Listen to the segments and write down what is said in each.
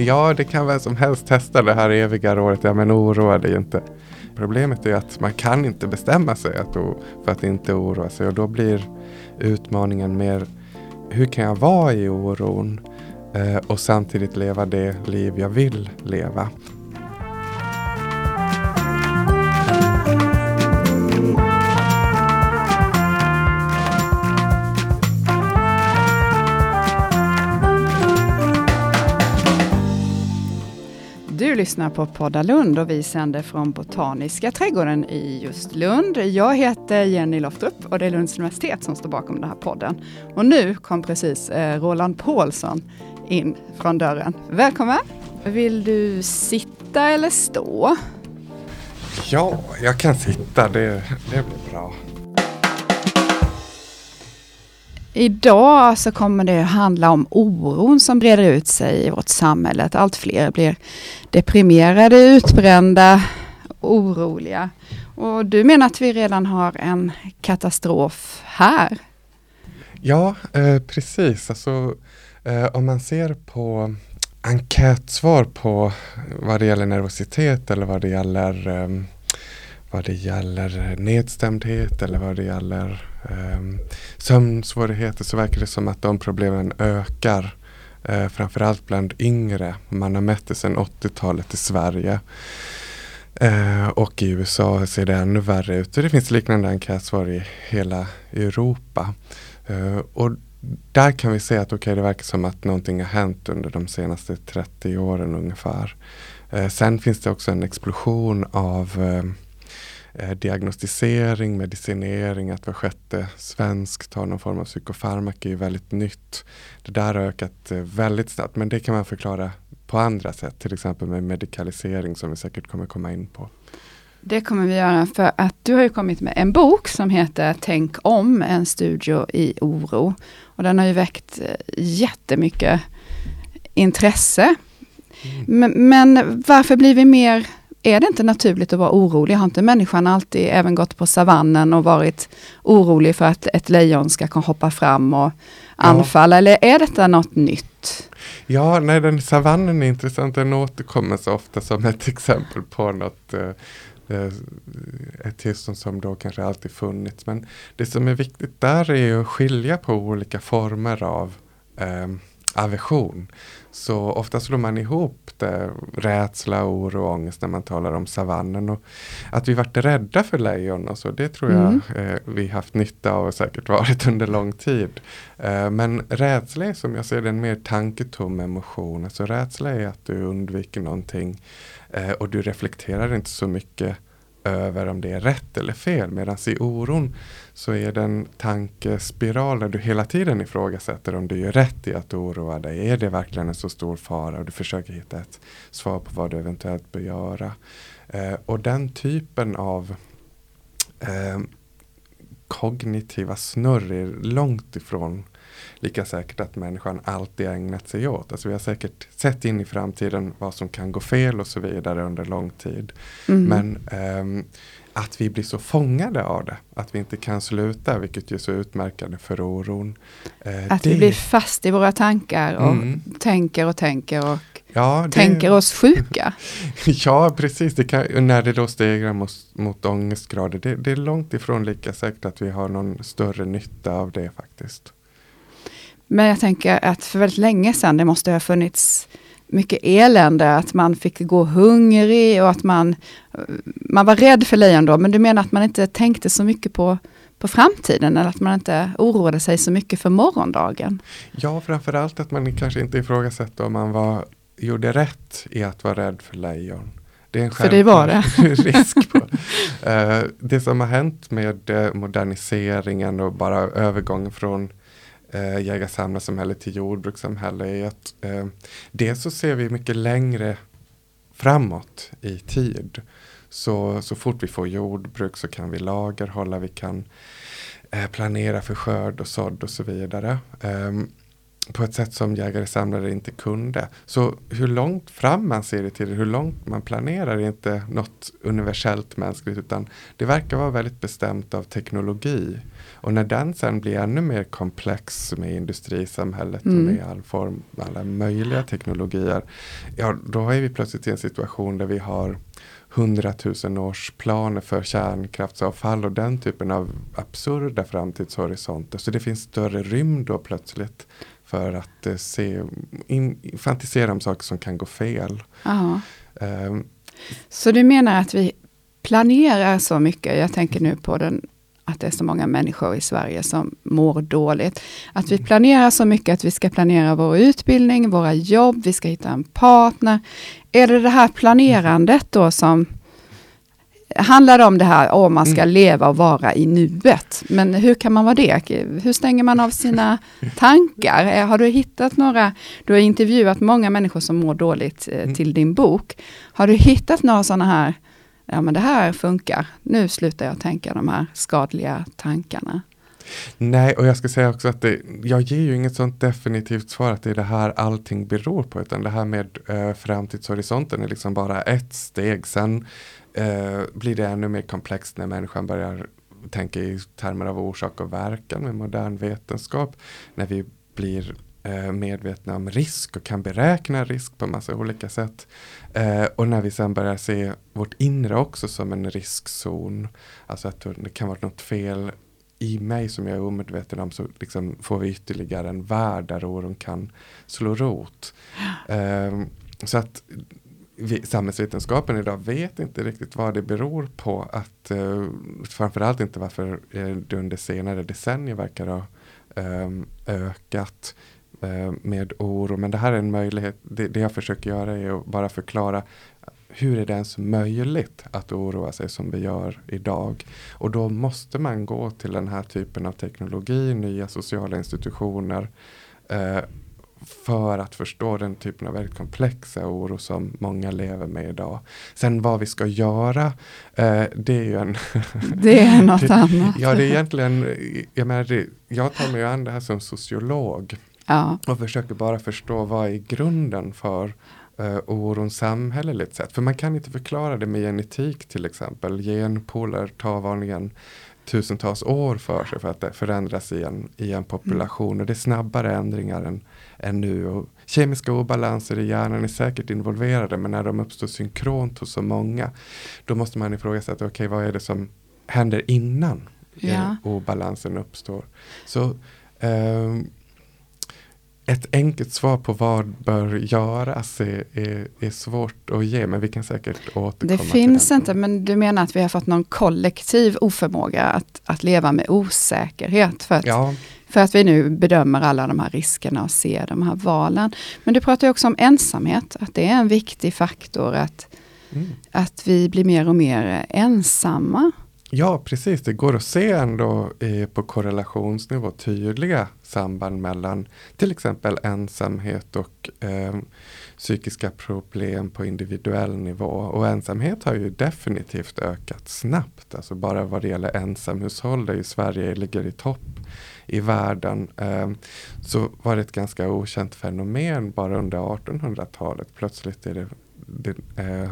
Ja, det kan vem som helst testa det här eviga rådet. Ja, men oroa dig inte. Problemet är att man kan inte bestämma sig att för att inte oroa sig och då blir utmaningen mer hur kan jag vara i oron eh, och samtidigt leva det liv jag vill leva. Lyssnar på Podda Lund och vi sänder från Botaniska trädgården i just Lund. Jag heter Jenny Loftrup och det är Lunds universitet som står bakom den här podden. Och nu kom precis eh, Roland Paulsson in från dörren. Välkommen! Vill du sitta eller stå? Ja, jag kan sitta. Det, det blir bra. Idag så kommer det handla om oron som breder ut sig i vårt samhälle. Att allt fler blir deprimerade, utbrända, oroliga. Och du menar att vi redan har en katastrof här? Ja, eh, precis. Alltså, eh, om man ser på enkätsvar på vad det gäller nervositet eller vad det gäller eh, vad det gäller nedstämdhet eller vad det gäller um, sömnsvårigheter så verkar det som att de problemen ökar. Uh, framförallt bland yngre. Man har mätt det sedan 80-talet i Sverige. Uh, och i USA ser det ännu värre ut. Det finns liknande enkätsvar i hela Europa. Uh, och där kan vi se att okay, det verkar som att någonting har hänt under de senaste 30 åren ungefär. sen finns det också en explosion av eh, diagnostisering, medicinering, att var sjätte svensk tar någon form av psykofarmaka är väldigt nytt. Det där har ökat eh, väldigt snabbt men det kan man förklara på andra sätt, till exempel med medikalisering som vi säkert kommer komma in på. Det kommer vi göra för att du har ju kommit med en bok som heter Tänk om, en studio i oro. Och den har ju väckt eh, jättemycket intresse. Mm. Men, men varför blir vi mer är det inte naturligt att vara orolig? Har inte människan alltid även gått på savannen och varit orolig för att ett lejon ska hoppa fram och anfalla? Ja. Eller är detta något nytt? Ja, nej, den savannen är intressant. Den återkommer så ofta som ett exempel på något eh, eh, ett tillstånd som då kanske alltid funnits. Men det som är viktigt där är att skilja på olika former av eh, aversion. Så ofta slår man ihop det, rädsla, oro och ångest när man talar om savannen. Och att vi varit rädda för lejon och så, det tror jag mm. eh, vi haft nytta av och säkert varit under lång tid. Eh, men rädsla är som jag ser det en mer tanketom emotion. Alltså rädsla är att du undviker någonting eh, och du reflekterar inte så mycket över om det är rätt eller fel. Medan i oron så är det en tankespiral där du hela tiden ifrågasätter om du gör rätt i att oroa dig. Är det verkligen en så stor fara? Och du försöker hitta ett svar på vad du eventuellt bör göra. Eh, och den typen av eh, kognitiva snurr är långt ifrån lika säkert att människan alltid ägnat sig åt. Alltså vi har säkert sett in i framtiden vad som kan gå fel och så vidare under lång tid. Mm. Men um, att vi blir så fångade av det, att vi inte kan sluta, vilket är så utmärkande för oron. Eh, att det... vi blir fast i våra tankar och mm. tänker och tänker och ja, det... tänker oss sjuka. ja, precis. Det kan, när det då stegrar mot, mot ångestgrader, det, det är långt ifrån lika säkert att vi har någon större nytta av det faktiskt. Men jag tänker att för väldigt länge sedan, det måste ha funnits mycket elände, att man fick gå hungrig och att man, man var rädd för lejon då. Men du menar att man inte tänkte så mycket på, på framtiden eller att man inte oroade sig så mycket för morgondagen? Ja, framförallt att man kanske inte ifrågasatte om man var, gjorde rätt i att vara rädd för lejon. Det är en för det var det. risk på. Uh, det som har hänt med uh, moderniseringen och bara övergången från eh, jägarsamlarsamhälle till jordbrukssamhälle är att eh, dels så ser vi mycket längre framåt i tid. Så, så fort vi får jordbruk så kan vi lagerhålla, vi kan eh, planera för skörd och sådd och så vidare. Um, på ett sätt som jägare samlare inte kunde. Så hur långt fram man ser det till, hur långt man planerar är inte något universellt mänskligt utan det verkar vara väldigt bestämt av teknologi. Och när den sen blir ännu mer komplex med industrisamhället mm. och med all form, alla möjliga teknologier. Ja, då är vi plötsligt i en situation där vi har hundratusen års planer för kärnkraftsavfall och den typen av absurda framtidshorisonter. Så det finns större rymd då plötsligt för att eh, se, in, fantisera om saker som kan gå fel. Um, så du menar att vi planerar så mycket, jag tänker nu på den att det är så många människor i Sverige som mår dåligt. Att vi planerar så mycket att vi ska planera vår utbildning, våra jobb, vi ska hitta en partner. Är det det här planerandet då som handlar om det här om man ska mm. leva och vara i nuet. Men hur kan man vara det? Hur stänger man av sina tankar? Eh, har du hittat några, du har intervjuat många människor som mår dåligt eh, mm. till din bok. Har du hittat några sådana här ja men det här funkar, nu slutar jag tänka de här skadliga tankarna. Nej, och jag ska säga också att det, jag ger ju inget sånt definitivt svar att det är det här allting beror på, utan det här med eh, framtidshorisonten är liksom bara ett steg. Sen eh, blir det ännu mer komplext när människan börjar tänka i termer av orsak och verkan med modern vetenskap. När vi blir eh, medvetna om risk och kan beräkna risk på massa olika sätt. Eh, och när vi sen börjar se vårt inre också som en riskzon, alltså att det kan vara något fel i mig som jag är omedveten om så liksom får vi ytterligare en värld där oron kan slå rot. Eh, så att vi, samhällsvetenskapen idag vet inte riktigt vad det beror på att eh, framförallt inte varför eh, det under senare decennier verkar ha eh, ökat Eh, med oro. Men det här är en möjlighet. Det, det jag försöker göra är att bara förklara hur är det ens möjligt att oroa sig som vi gör idag? Och då måste man gå till den här typen av teknologi, nya sociala institutioner eh, för att förstå den typen av väldigt komplexa oro som många lever med idag. Sen vad vi ska göra, eh, det är ju en... det är något det, annat. Ja, det är egentligen, jag menar, det, jag tar mig an det här som sociolog. Ja. Och försöker bara förstå vad är grunden för uh, oron samhälleligt sett. För man kan inte förklara det med genetik till exempel. Genpooler tar vanligen tusentals år för sig för att det förändras i en, i en population. Mm. Och det är snabbare ändringar än, än nu. Och kemiska obalanser i hjärnan är säkert involverade men när de uppstår synkront hos så många då måste man ifrågasätta, okej okay, vad är det som händer innan ja. obalansen uppstår. Så um, ett enkelt svar på vad bör göras är, är, är, svårt att ge, men vi kan säkert återkomma Det finns inte, men du menar att vi har fått någon kollektiv oförmåga att, att leva med osäkerhet? För att, ja. för att vi nu bedömer alla de här riskerna och ser de här valen. Men du pratar också om ensamhet, att det är en viktig faktor att, mm. att vi blir mer och mer ensamma. Ja, precis. Det går att se ändå eh, på korrelationsnivå tydliga samband mellan till exempel ensamhet och eh, psykiska problem på individuell nivå. Och ensamhet har ju definitivt ökat snabbt. Alltså bara vad det gäller ensamhushåll där ju Sverige ligger i topp i världen. Eh, så var det ett ganska okänt fenomen bara under 1800-talet. Plötsligt är det, det eh,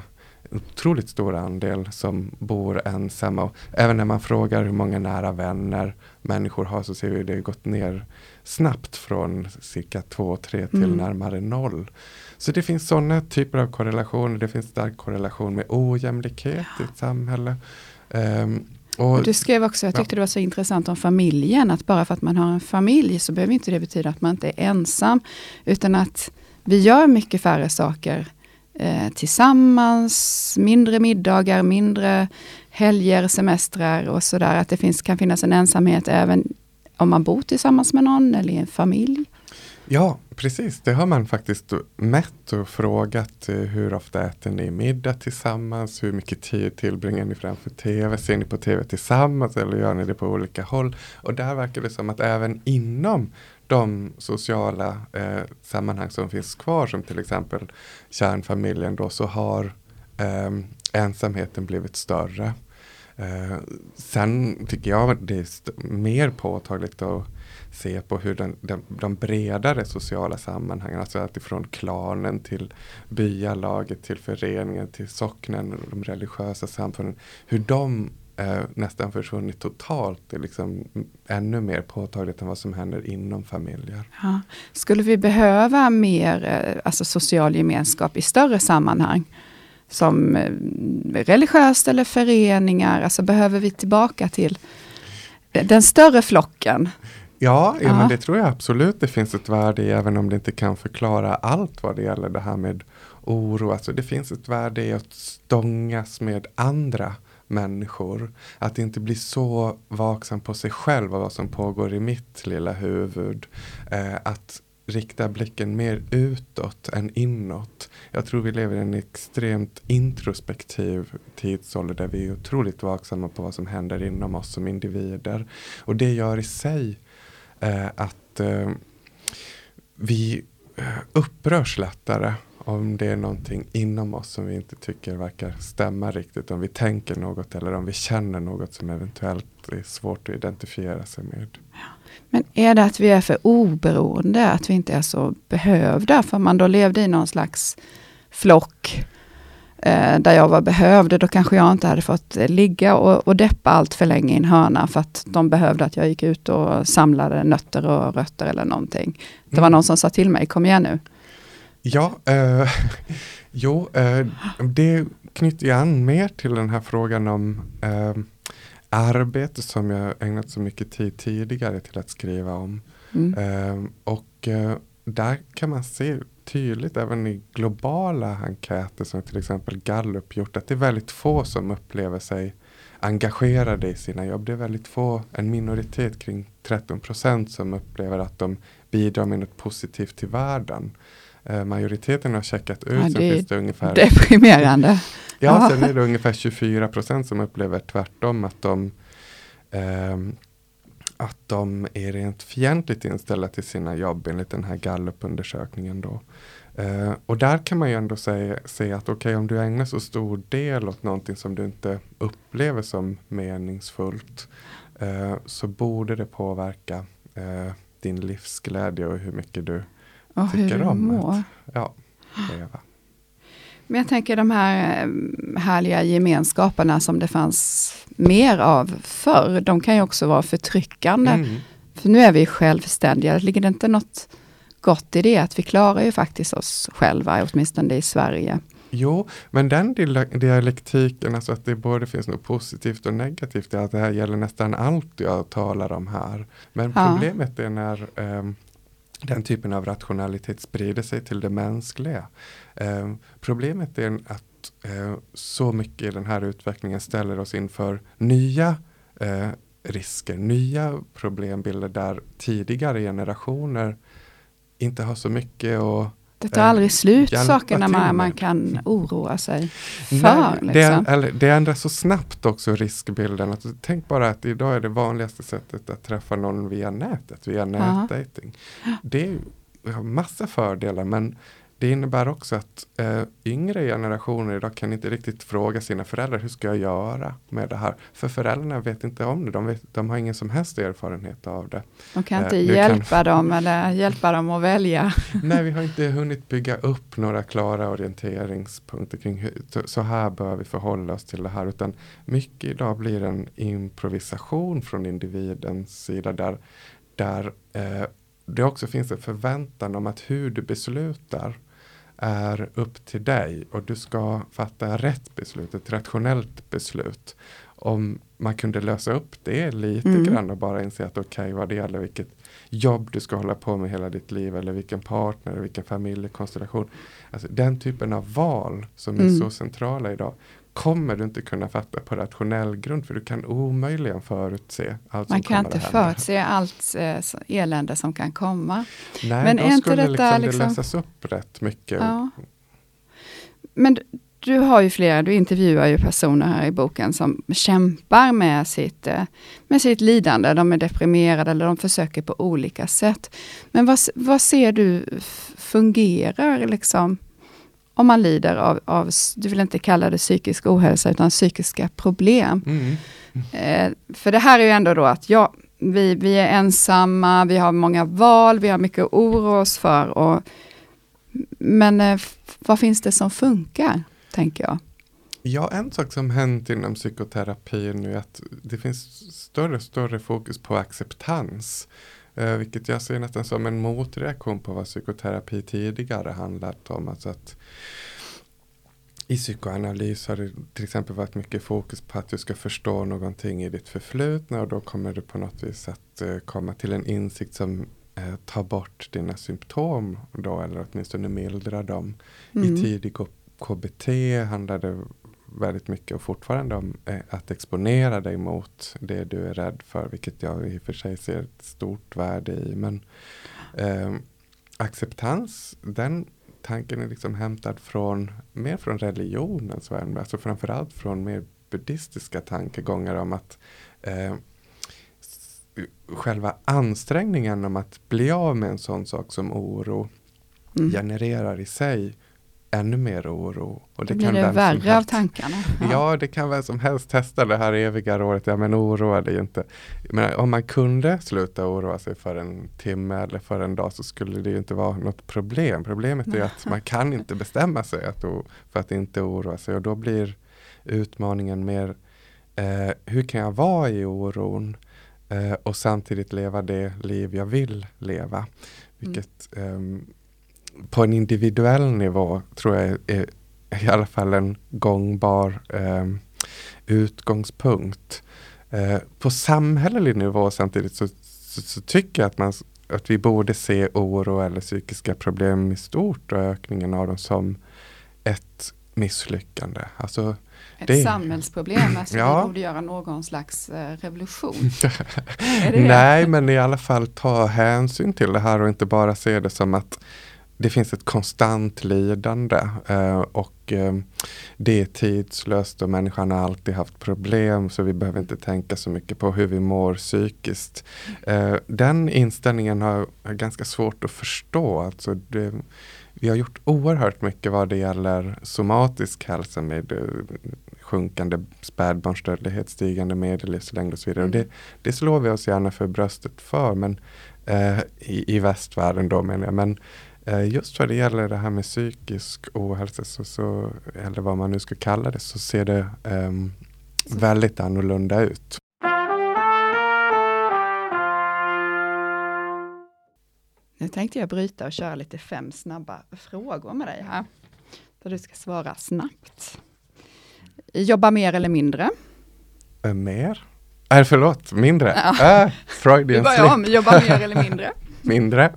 otroligt stor andel som bor ensamma. Och även när man frågar hur många nära vänner människor har så ser vi det gått ner snabbt från cirka 2-3 till mm. närmare noll. Så det finns sådana typer av korrelationer. Det finns stark korrelation med ojämlikhet ja. i ett samhälle. Um, och, du skrev också, jag tyckte ja. det var så intressant om familjen, att bara för att man har en familj så behöver inte det betyda att man inte är ensam. Utan att vi gör mycket färre saker eh, tillsammans, mindre middagar, mindre helger, semestrar och sådär. Att det finns, kan finnas en ensamhet även om man bor tillsammans med någon eller i en familj. Ja, precis. Det har man faktiskt mätt och frågat eh, hur ofta äter ni middag tillsammans? Hur mycket tid tillbringar ni framför tv? Ser ni på tv tillsammans eller gör ni det på olika håll? Och där verkar det som att även inom de sociala eh, sammanhang som finns kvar som till exempel kärnfamiljen då så har eh, ensamheten blivit större. Eh, sen tycker jag det är mer påtagligt att se på hur den, den, de bredare sociala sammanhangen, alltså alltifrån klanen till byalaget, till föreningen, till socknen och de religiösa samfunden, hur de eh, nästan försvunnit totalt. Det är liksom ännu mer påtagligt än vad som händer inom familjer. Ja. Skulle vi behöva mer eh, alltså social gemenskap i större sammanhang? Som eh, religiöst eller föreningar, alltså behöver vi tillbaka till den större flocken? Ja, ja, men det tror jag absolut det finns ett värde i, även om det inte kan förklara allt vad det gäller det här med oro. Alltså det finns ett värde i att stångas med andra människor. Att inte bli så vaksam på sig själv och vad som pågår i mitt lilla huvud. Eh, att rikta blicken mer utåt än inåt. Jag tror vi lever i en extremt introspektiv tidsålder där vi är otroligt vaksamma på vad som händer inom oss som individer. Och det gör i sig eh, att eh, vi eh, upprörs lättare om det är någonting inom oss som vi inte tycker verkar stämma riktigt. Om vi tänker något eller om vi känner något som eventuellt är svårt att identifiera sig med. Men är det att vi är för oberoende, att vi inte är så behövda? För man då levde i någon slags flock eh, där jag var behövd, då kanske jag inte hade fått ligga och, och deppa allt för länge i en hörna för att de behövde att jag gick ut och samlade nötter och rötter eller någonting. Det var mm. någon som sa till mig, kom igen nu. Ja, eh, jo, eh, det knyter ju an mer till den här frågan om eh, arbete som jag ägnat så mycket tid tidigare till att skriva om. Mm. Eh, och eh, där kan man se tydligt även i globala enkäter som till exempel Gallup gjort att det är väldigt få som upplever sig engagerade i sina jobb. Det är väldigt få, en minoritet kring 13 procent som upplever att de bidrar med något positivt till världen. Eh, majoriteten har checkat ut. Ja, det är det ungefär, deprimerande. ja, sen är det ungefär 24 procent som upplever tvärtom att de eh, att de är rent fientligt inställda till sina jobb enligt den här gallupundersökningen då. Eh, och där kan man ju ändå säga, säga att okej okay, om du ägnar så stor del åt någonting som du inte upplever som meningsfullt eh, så borde det påverka eh, din livsglädje och hur mycket du och tycker hur om mår. att ja, leva. Men jag tänker de här eh, härliga gemenskaperna som det fanns mer av förr, de kan ju också vara förtryckande. Mm. För nu är vi självständiga, ligger det inte något gott i det? Att vi klarar ju faktiskt oss själva, åtminstone i Sverige. Jo, men den dialektiken, alltså att det både finns något positivt och negativt, är att det här gäller nästan allt jag talar om här. Men ja. problemet är när um, den typen av rationalitet sprider sig till det mänskliga. Eh, problemet är att eh, så mycket i den här utvecklingen ställer oss inför nya eh, risker, nya problembilder där tidigare generationer inte har så mycket att det tar aldrig slut sakerna man, man kan oroa sig för. Nej, liksom. det, det ändrar så snabbt också riskbilden. Att, tänk bara att idag är det vanligaste sättet att träffa någon via nätet, via nätdating. Det har massa fördelar men det innebär också att eh, yngre generationer idag kan inte riktigt fråga sina föräldrar hur ska jag göra med det här. För föräldrarna vet inte om det, de, vet, de har ingen som helst erfarenhet av det. De kan inte eh, hjälpa kan... dem eller hjälpa dem att välja. Nej, vi har inte hunnit bygga upp några klara orienteringspunkter kring hur, så här bör vi förhålla oss till det här. Utan mycket idag blir en improvisation från individens sida där, där eh, det också finns en förväntan om att hur du beslutar är upp till dig och du ska fatta rätt beslut, ett rationellt beslut. Om man kunde lösa upp det lite mm. grann och bara inse att okej okay, vad det gäller vilket jobb du ska hålla på med hela ditt liv eller vilken partner, vilken familjekonstellation. Alltså, den typen av val som mm. är så centrala idag kommer du inte kunna fatta på rationell grund för du kan omöjligen förutse allt Man kan inte förutse allt eh, elände som kan komma. Nej, Men då är skulle inte detta liksom, det lösas upp rätt mycket. Ja. Men du, du har ju flera, du intervjuar ju personer här i boken som kämpar med sitt, eh, med sitt lidande. De är deprimerade eller de försöker på olika sätt. Men vad, vad ser du fungerar liksom om man lider av, av, du vill inte kalla det psykisk ohälsa, utan psykiska problem. Mm. Mm. Eh, för det här är ju ändå då att, ja, vi, vi är ensamma, vi har många val, vi har mycket att oroa oss för. Och, men eh, vad finns det som funkar, tänker jag? Ja, en sak som hänt inom psykoterapin nu är att det finns större och större fokus på acceptans. Eh, vilket jag ser nästan som en motreaktion på vad psykoterapi tidigare handlat om. Alltså att i psykoanalys har det till exempel varit mycket fokus på att du ska förstå någonting i ditt förflutna och då kommer du på något vis att uh, komma till en insikt som uh, tar bort dina symptom då eller åtminstone mildrar dem. Mm. I tidig KBT handlar det väldigt mycket och fortfarande om uh, att exponera dig mot det du är rädd för vilket jag i och för sig ser ett stort värde i. Men acceptans den tanken är liksom hämtad från mer från religionens värld, alltså framförallt från mer buddhistiska tankegångar om att eh, själva ansträngningen om att bli av med en sån sak som oro mm. genererar i sig ännu mer oro. Och det Då blir kan det värre av tankarna. Ja. ja. det kan vem som helst testa det här eviga rådet. Ja men oroa dig inte. Men om man kunde sluta oroa sig för en timme eller för en dag så skulle det ju inte vara något problem. Problemet är att man kan inte bestämma sig att, för att inte oroa sig och då blir utmaningen mer eh, hur kan jag vara i oron eh, och samtidigt leva det liv jag vill leva. Mm. Vilket mm. eh, på en individuell nivå tror jag är, i alla fall en gångbar eh, utgångspunkt. Eh, på samhällelig nivå samtidigt så, så, så, tycker jag att, man, att vi borde se oro eller psykiska problem i stort och ökningen av dem som ett misslyckande. Alltså, ett det... samhällsproblem, alltså ja. vi borde göra någon slags eh, revolution. det det? Nej, men i alla fall ta hänsyn till det här och inte bara se det som att det finns ett konstant lidande eh, och eh, det är tidslöst och människan har alltid haft problem så vi behöver inte tänka så mycket på hur vi mår psykiskt. Eh, den inställningen har, är ganska svårt att förstå. Alltså det, vi har gjort oerhört mycket vad det gäller somatisk hälsa med eh, sjunkande spädbarnsdödlighet, stigande medellivslängd och så vidare. Mm. Och det, det slår vi oss gärna för bröstet för men eh, i, i västvärlden då menar jag. Men just vad det gäller det här med psykisk ohälsa, så, så, eller vad man nu ska kalla det, så ser det um, väldigt annorlunda ut. Nu tänkte jag bryta och köra lite fem snabba frågor med dig här. Där du ska svara snabbt. Jobba mer eller mindre? Äh, mer? Äh, förlåt, mindre. Ja. Äh, Freudian börjar om, jobba mer eller mindre? mindre.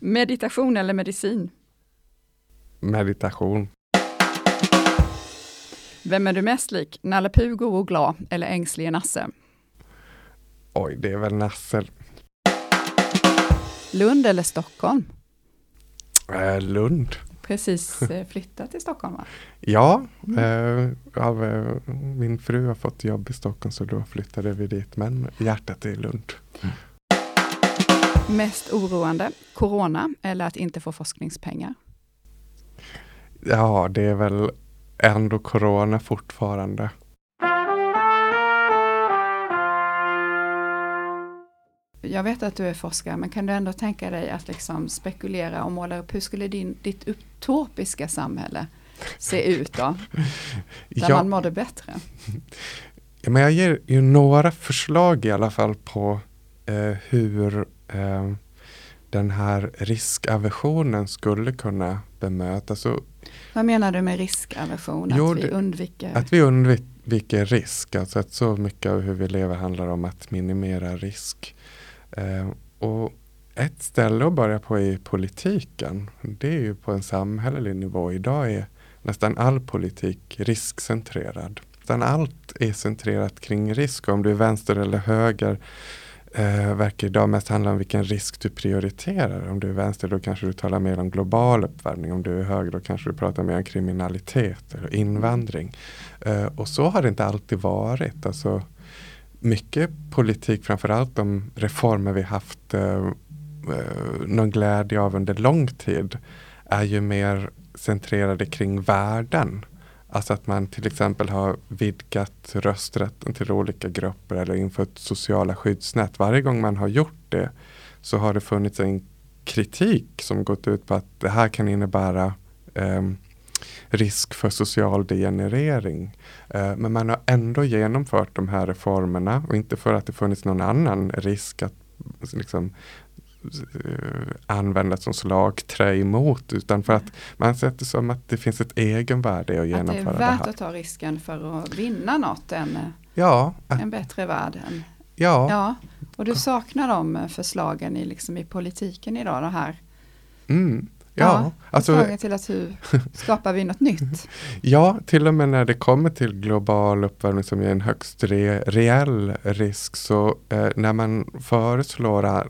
Meditation eller medicin? Meditation. Vem är du mest lik? Nalle Puh, god och glad eller ängslige Nasse? Oj, det är väl Nasse. Lund eller Stockholm? Äh, Lund. Precis eh, flyttat till Stockholm va? Ja, mm. eh, av, eh, min fru har fått jobb i Stockholm så då flyttade vi dit. Men hjärtat är i Lund. Mest oroande, corona eller att inte få forskningspengar? Ja, det är väl ändå corona fortfarande. Jag vet att du är forskare, men kan du ändå tänka dig att liksom spekulera och måla upp, hur skulle din, ditt utopiska samhälle se ut då? Där ja. man mådde bättre? Ja, men jag ger ju några förslag i alla fall på eh, hur eh, den här riskaversionen skulle kunna bemötas. Vad menar du med riskaversion? Jo, att vi undviker? Att vi undviker risk. Alltså att så mycket av hur vi lever handlar om att minimera risk. Eh, och ett ställe att börja på är politiken. Det är ju på en samhällelig nivå. Idag är nästan all politik riskcentrerad. Nästan allt är centrerat kring risk. Om du är vänster eller höger eh, verkar idag mest handla om vilken risk du prioriterar. Om du är vänster då kanske du talar mer om global uppvärmning. Om du är höger då kanske du pratar mer om kriminalitet eller invandring. Eh, och så har det inte alltid varit. Alltså, mycket politik, framförallt de reformer vi haft eh, eh någon glädje av under lång tid, är ju mer centrerade kring värden. Alltså att man till exempel har vidgat rösträtten till olika grupper eller infört sociala skyddsnät. Varje gång man har gjort det så har det funnits en kritik som gått ut på att det här kan innebära eh, risk för social degenerering. Eh, men man har ändå genomfört de här reformerna och inte för att det funnits någon annan risk att liksom, användas som slagträ emot utan för att man sett det som att det finns ett egenvärde i att genomföra det här. Att det är värt att ta risken för att vinna något, en, ja, en bättre värld. En, ja. ja. Och du saknar de förslagen i, liksom, i politiken idag, det här Mm. Ja, alltså, till att hur skapar vi något nytt? Ja, till och med när det kommer till global uppvärmning som är en högst re, reell risk så eh, när man föreslår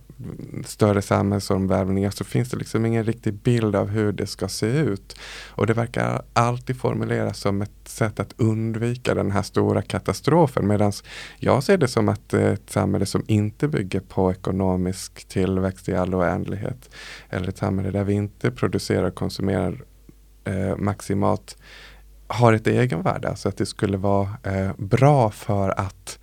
större samhällsomvälvningar så finns det liksom ingen riktig bild av hur det ska se ut. Och det verkar alltid formuleras som ett sätt att undvika den här stora katastrofen medan jag ser det som att ett samhälle som inte bygger på ekonomisk tillväxt i all oändlighet eller ett samhälle där vi inte producerar och konsumerar eh, maximalt har ett egenvärde. Alltså att det skulle vara eh, bra för att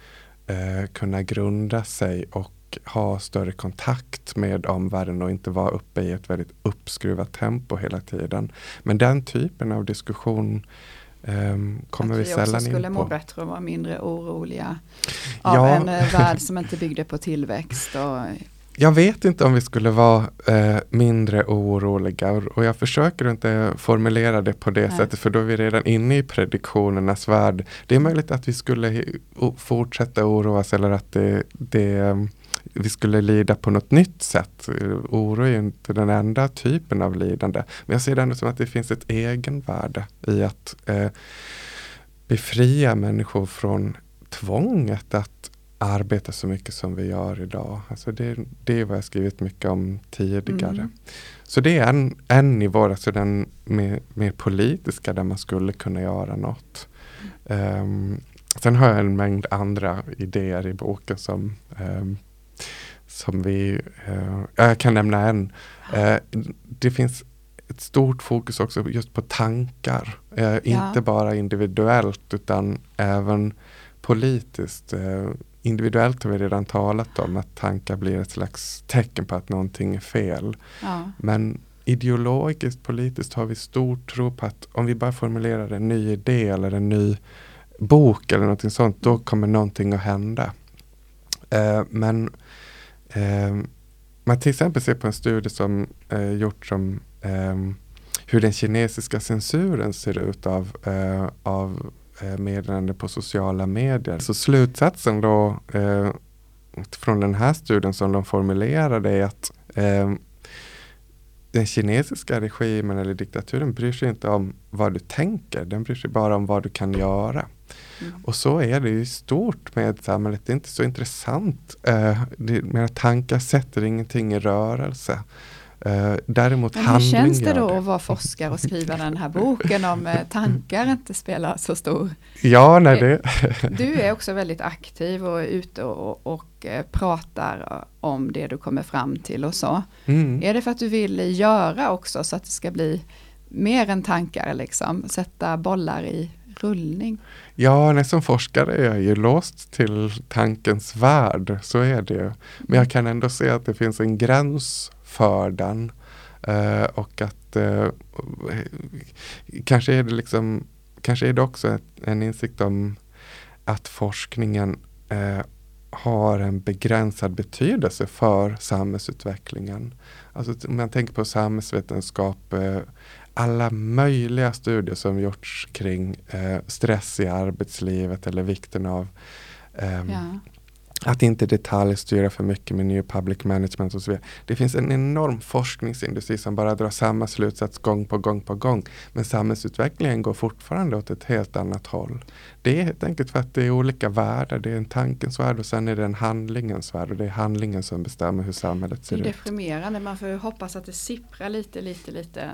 eh, kunna grunda sig och ha större kontakt med omvärlden och inte vara uppe i ett väldigt uppskruvat tempo hela tiden. Men den typen av diskussion um, kommer vi, sällan in på. Att vi skulle må bättre och vara mindre oroliga av ja. en eh, värld som inte byggde på tillväxt. Och jag vet inte om vi skulle vara eh, mindre oroliga och jag försöker inte formulera det på det Nej. sättet för då är vi redan inne i prediktionernas värld. Det är möjligt att vi skulle fortsätta oroas eller att det, det, vi skulle lida på något nytt sätt. Oro är inte den enda typen av lidande. Men jag ser det ändå som att det finns ett egenvärde i att eh, befria människor från tvånget att arbeta så mycket som vi gör idag. Alltså det, det är vad jag skrivit mycket om tidigare. Mm. Så det är en, en nivå, alltså den mer, mer politiska där man skulle kunna göra något. Mm. Um, sen har jag en mängd andra idéer i boken som, um, som vi, uh, jag kan nämna en. Uh, det finns ett stort fokus också just på tankar. Uh, ja. Inte bara individuellt utan även politiskt individuellt har vi redan talat om att tankar blir ett slags tecken på att någonting är fel. Ja. Men ideologiskt, politiskt har vi stor tro på att om vi bara formulerar en ny idé eller en ny bok eller någonting sånt, då kommer någonting att hända. Eh, men eh, man till exempel ser på en studie som eh, gjorts om eh, hur den kinesiska censuren ser ut av, eh, av meddelande på sociala medier. Så slutsatsen då eh, från den här studien som de formulerade är att eh, den kinesiska regimen eller diktaturen bryr sig inte om vad du tänker, den bryr sig bara om vad du kan göra. Mm. Och så är det i stort med samhället, det är inte så intressant. Eh, det, mina tankar sätter ingenting i rörelse. Uh, däremot Men hur känns det då det. att vara forskare och skriva den här boken om uh, tankar inte spelar så stor Ja, nej det. du är också väldigt aktiv och är ute och, och pratar om det du kommer fram till och så. Mm. Är det för att du vill göra också så att det ska bli mer än tankar, liksom, sätta bollar i rullning? Ja, nej, som forskare är jag ju låst till tankens värld, så är det. Men jag kan ändå se att det finns en gräns för den. Eh, och att eh, kanske är det liksom kanske är det också ett, en insikt om att forskningen eh, har en begränsad betydelse för samhällsutvecklingen. Alltså om man tänker på samhällsvetenskap, eh, alla möjliga studier som gjorts kring stress i arbetslivet eller vikten av ehm, ja att inte detaljstyra för mycket med new public management och så vidare. Det finns en enorm forskningsindustri som bara drar samma slutsats gång på gång på gång. Men samhällsutvecklingen går fortfarande åt ett helt annat håll. Det är helt enkelt för att det är olika världar. Det är en tankens värld och sen är det en handlingens värld och det är handlingen som bestämmer hur samhället ser ut. Det är deprimerande, man får hoppas att det sipprar lite, lite, lite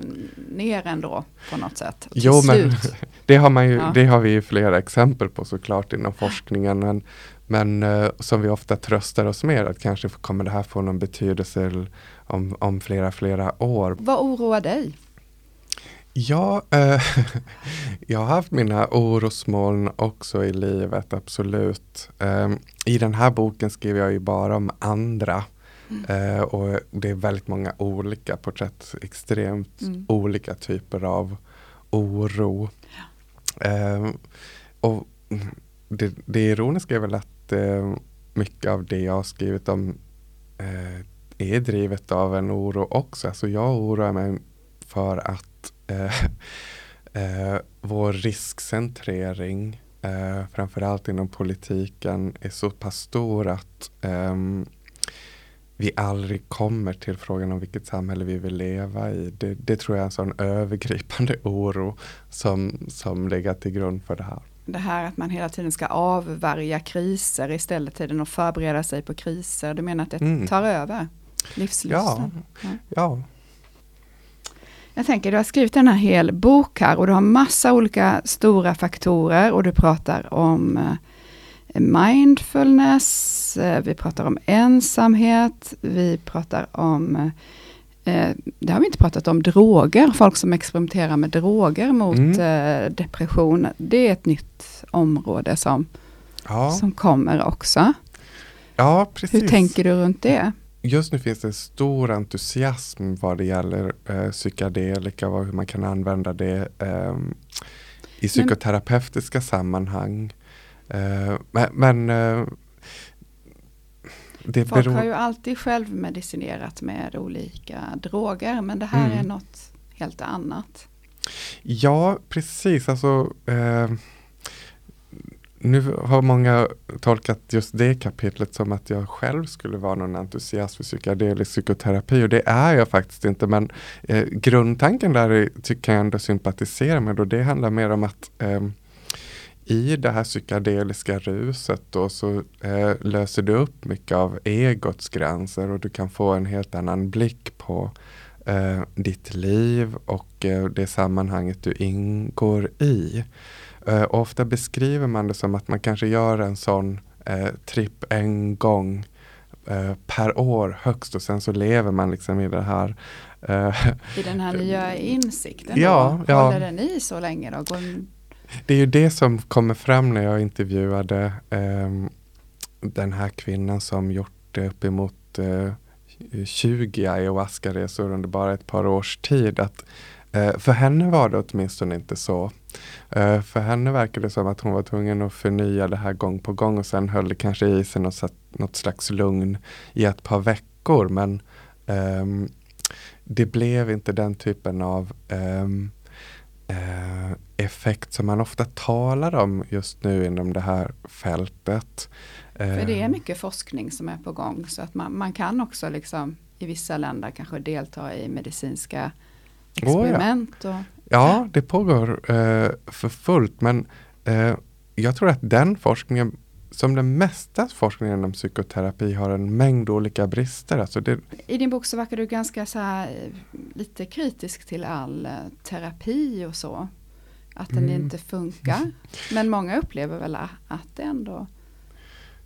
ner ändå på något sätt. Jo, men det har, man ju, ja. det har vi ju flera exempel på såklart inom forskningen. Men men eh, som vi ofta tröstar oss med att kanske kommer det här få någon betydelse om, om flera, flera år. Vad oroar dig? Ja, eh, jag har haft mina orosmoln också i livet, absolut. Eh, I den här boken skriver jag ju bara om andra. Mm. Eh, och det är väldigt många olika porträtt, extremt mm. olika typer av oro. Ja. Ehm, och det, det ironiska är väl att eh, mycket av det jag har skrivit om eh, är drivet av en oro också. Alltså jag oroar mig för att eh, eh, vår riskcentrering, eh, framförallt inom politiken, är så pass stor att eh, vi aldrig kommer till frågan om vilket samhälle vi vill leva i. Det, det tror jag är en sån övergripande oro som, som ligger till grund för det här. Det här att man hela tiden ska avvärja kriser istället för att förbereda sig på kriser. Du menar att det mm. tar över livslusten? Ja, ja. Jag tänker, du har skrivit en hel bok här och du har massa olika stora faktorer och du pratar om eh, mindfulness, eh, vi pratar om ensamhet, vi pratar om eh, det har vi inte pratat om, droger, folk som experimenterar med droger mot mm. depression. Det är ett nytt område som, ja. som kommer också. Ja, precis. Hur tänker du runt det? just nu finns det en stor entusiasm vad det gäller eh, psykedelika och hur man kan använda det eh, i psykoterapeutiska men, sammanhang. Eh, men, men eh, det Folk beror... har ju alltid självmedicinerat med olika droger men det här mm. är något helt annat. Ja, precis. Alltså, eh, nu har många tolkat just det kapitlet som att jag själv skulle vara någon entusiast för psykedelisk psykoterapi och det är jag faktiskt inte men eh, grundtanken där är, kan jag ändå sympatisera med och det handlar mer om att eh, i det här psykedeliska ruset då så eh, löser du upp mycket av egots gränser och du kan få en helt annan blick på eh, ditt liv och eh, det sammanhanget du ingår i. Uh, ofta beskriver man det som att man kanske gör en sån uh, tripp en gång uh, per år högst och sen så lever man liksom i det här. I den här nya insikten ja, då? Håller den i så länge då? Går... Det är ju det som kommer fram när jag intervjuade um, den här kvinnan som gjort uppemot eh, uh, 20 ayahuasca-resor under bara ett par års tid. Att, uh, för henne var det åtminstone inte så. Uh, för henne verkade det som att hon var tvungen att förnya det här gång på gång och sen höll det kanske i sig något, något slags lugn i ett par veckor. Men um, det blev inte den typen av um, effekt som man ofta talar om just nu inom det här fältet. För det är ehm. mycket forskning som är på gång så att man, man kan också liksom i vissa länder kanske delta i medicinska experiment. Oh ja. och Ja, det pågår eh, för fullt men eh, jag tror att den forskningen som den mesta forskningen inom psykoterapi har en mängd olika brister. Alltså det... I din bok så verkar du ganska så här, lite kritisk till all eh, terapi och så. Att den mm. inte funkar. Men många upplever väl att det ändå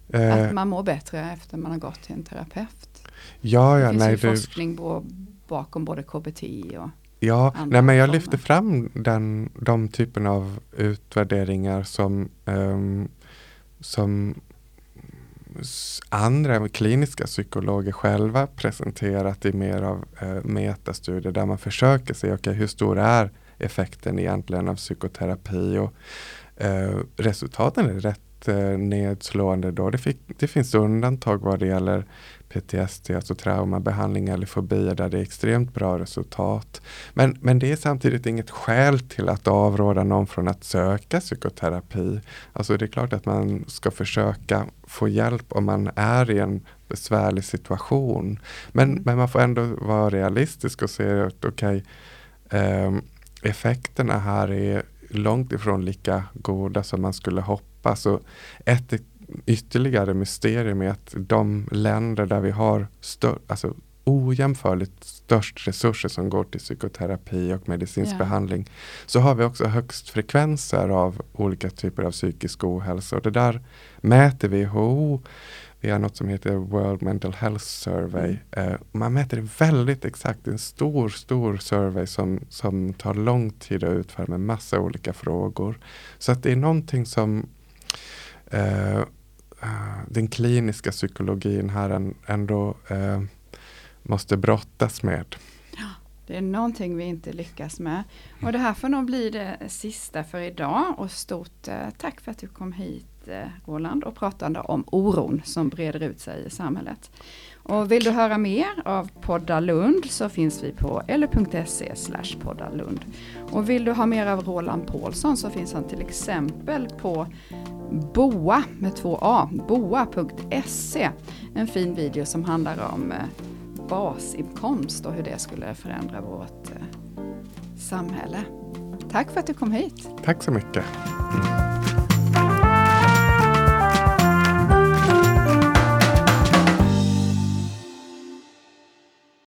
eh, att man mår bättre efter man har gått till en terapeut. Ja, ja, det finns nej, ju forskning bakom både KBT och Ja, nej, men jag lyfter fram den, de typen av utvärderingar som, um, som andra kliniska psykologer själva presenterat i mer av eh, metastudier där man försöker se okay, hur stor är effekten egentligen av psykoterapi och eh, resultaten är rätt nedslående då. Det, fick, det finns undantag vad det gäller PTSD, alltså traumabehandling eller fobier där det är extremt bra resultat. Men, men det är samtidigt inget skäl till att avråda någon från att söka psykoterapi. Alltså det är klart att man ska försöka få hjälp om man är i en besvärlig situation. Men, mm. men man får ändå vara realistisk och se att okej, okay, eh, effekterna här är långt ifrån lika goda som man skulle hoppas. Och ett ytterligare mysterium är att de länder där vi har stör, alltså ojämförligt störst resurser som går till psykoterapi och medicinsk yeah. behandling så har vi också högst frekvenser av olika typer av psykisk ohälsa. Och det där mäter WHO. via något som heter World Mental Health Survey. Mm. Eh, man mäter det väldigt exakt, en stor, stor survey som, som tar lång tid att utföra med massa olika frågor. Så att det är någonting som Eh, eh, den kliniska psykologin här ändå eh, måste brottas med. Det är någonting vi inte lyckas med. Och det här får nog bli det sista för idag. Och stort eh, tack för att du kom hit eh, Roland och pratade om oron som breder ut sig i samhället. Och vill du höra mer av Podda Lund så finns vi på eller.se poddalund. Och vill du ha mer av Roland Paulsson så finns han till exempel på boa med två a, boa.se. En fin video som handlar om eh, basinkomst och hur det skulle förändra vårt eh, samhälle. Tack för att du kom hit. Tack så mycket.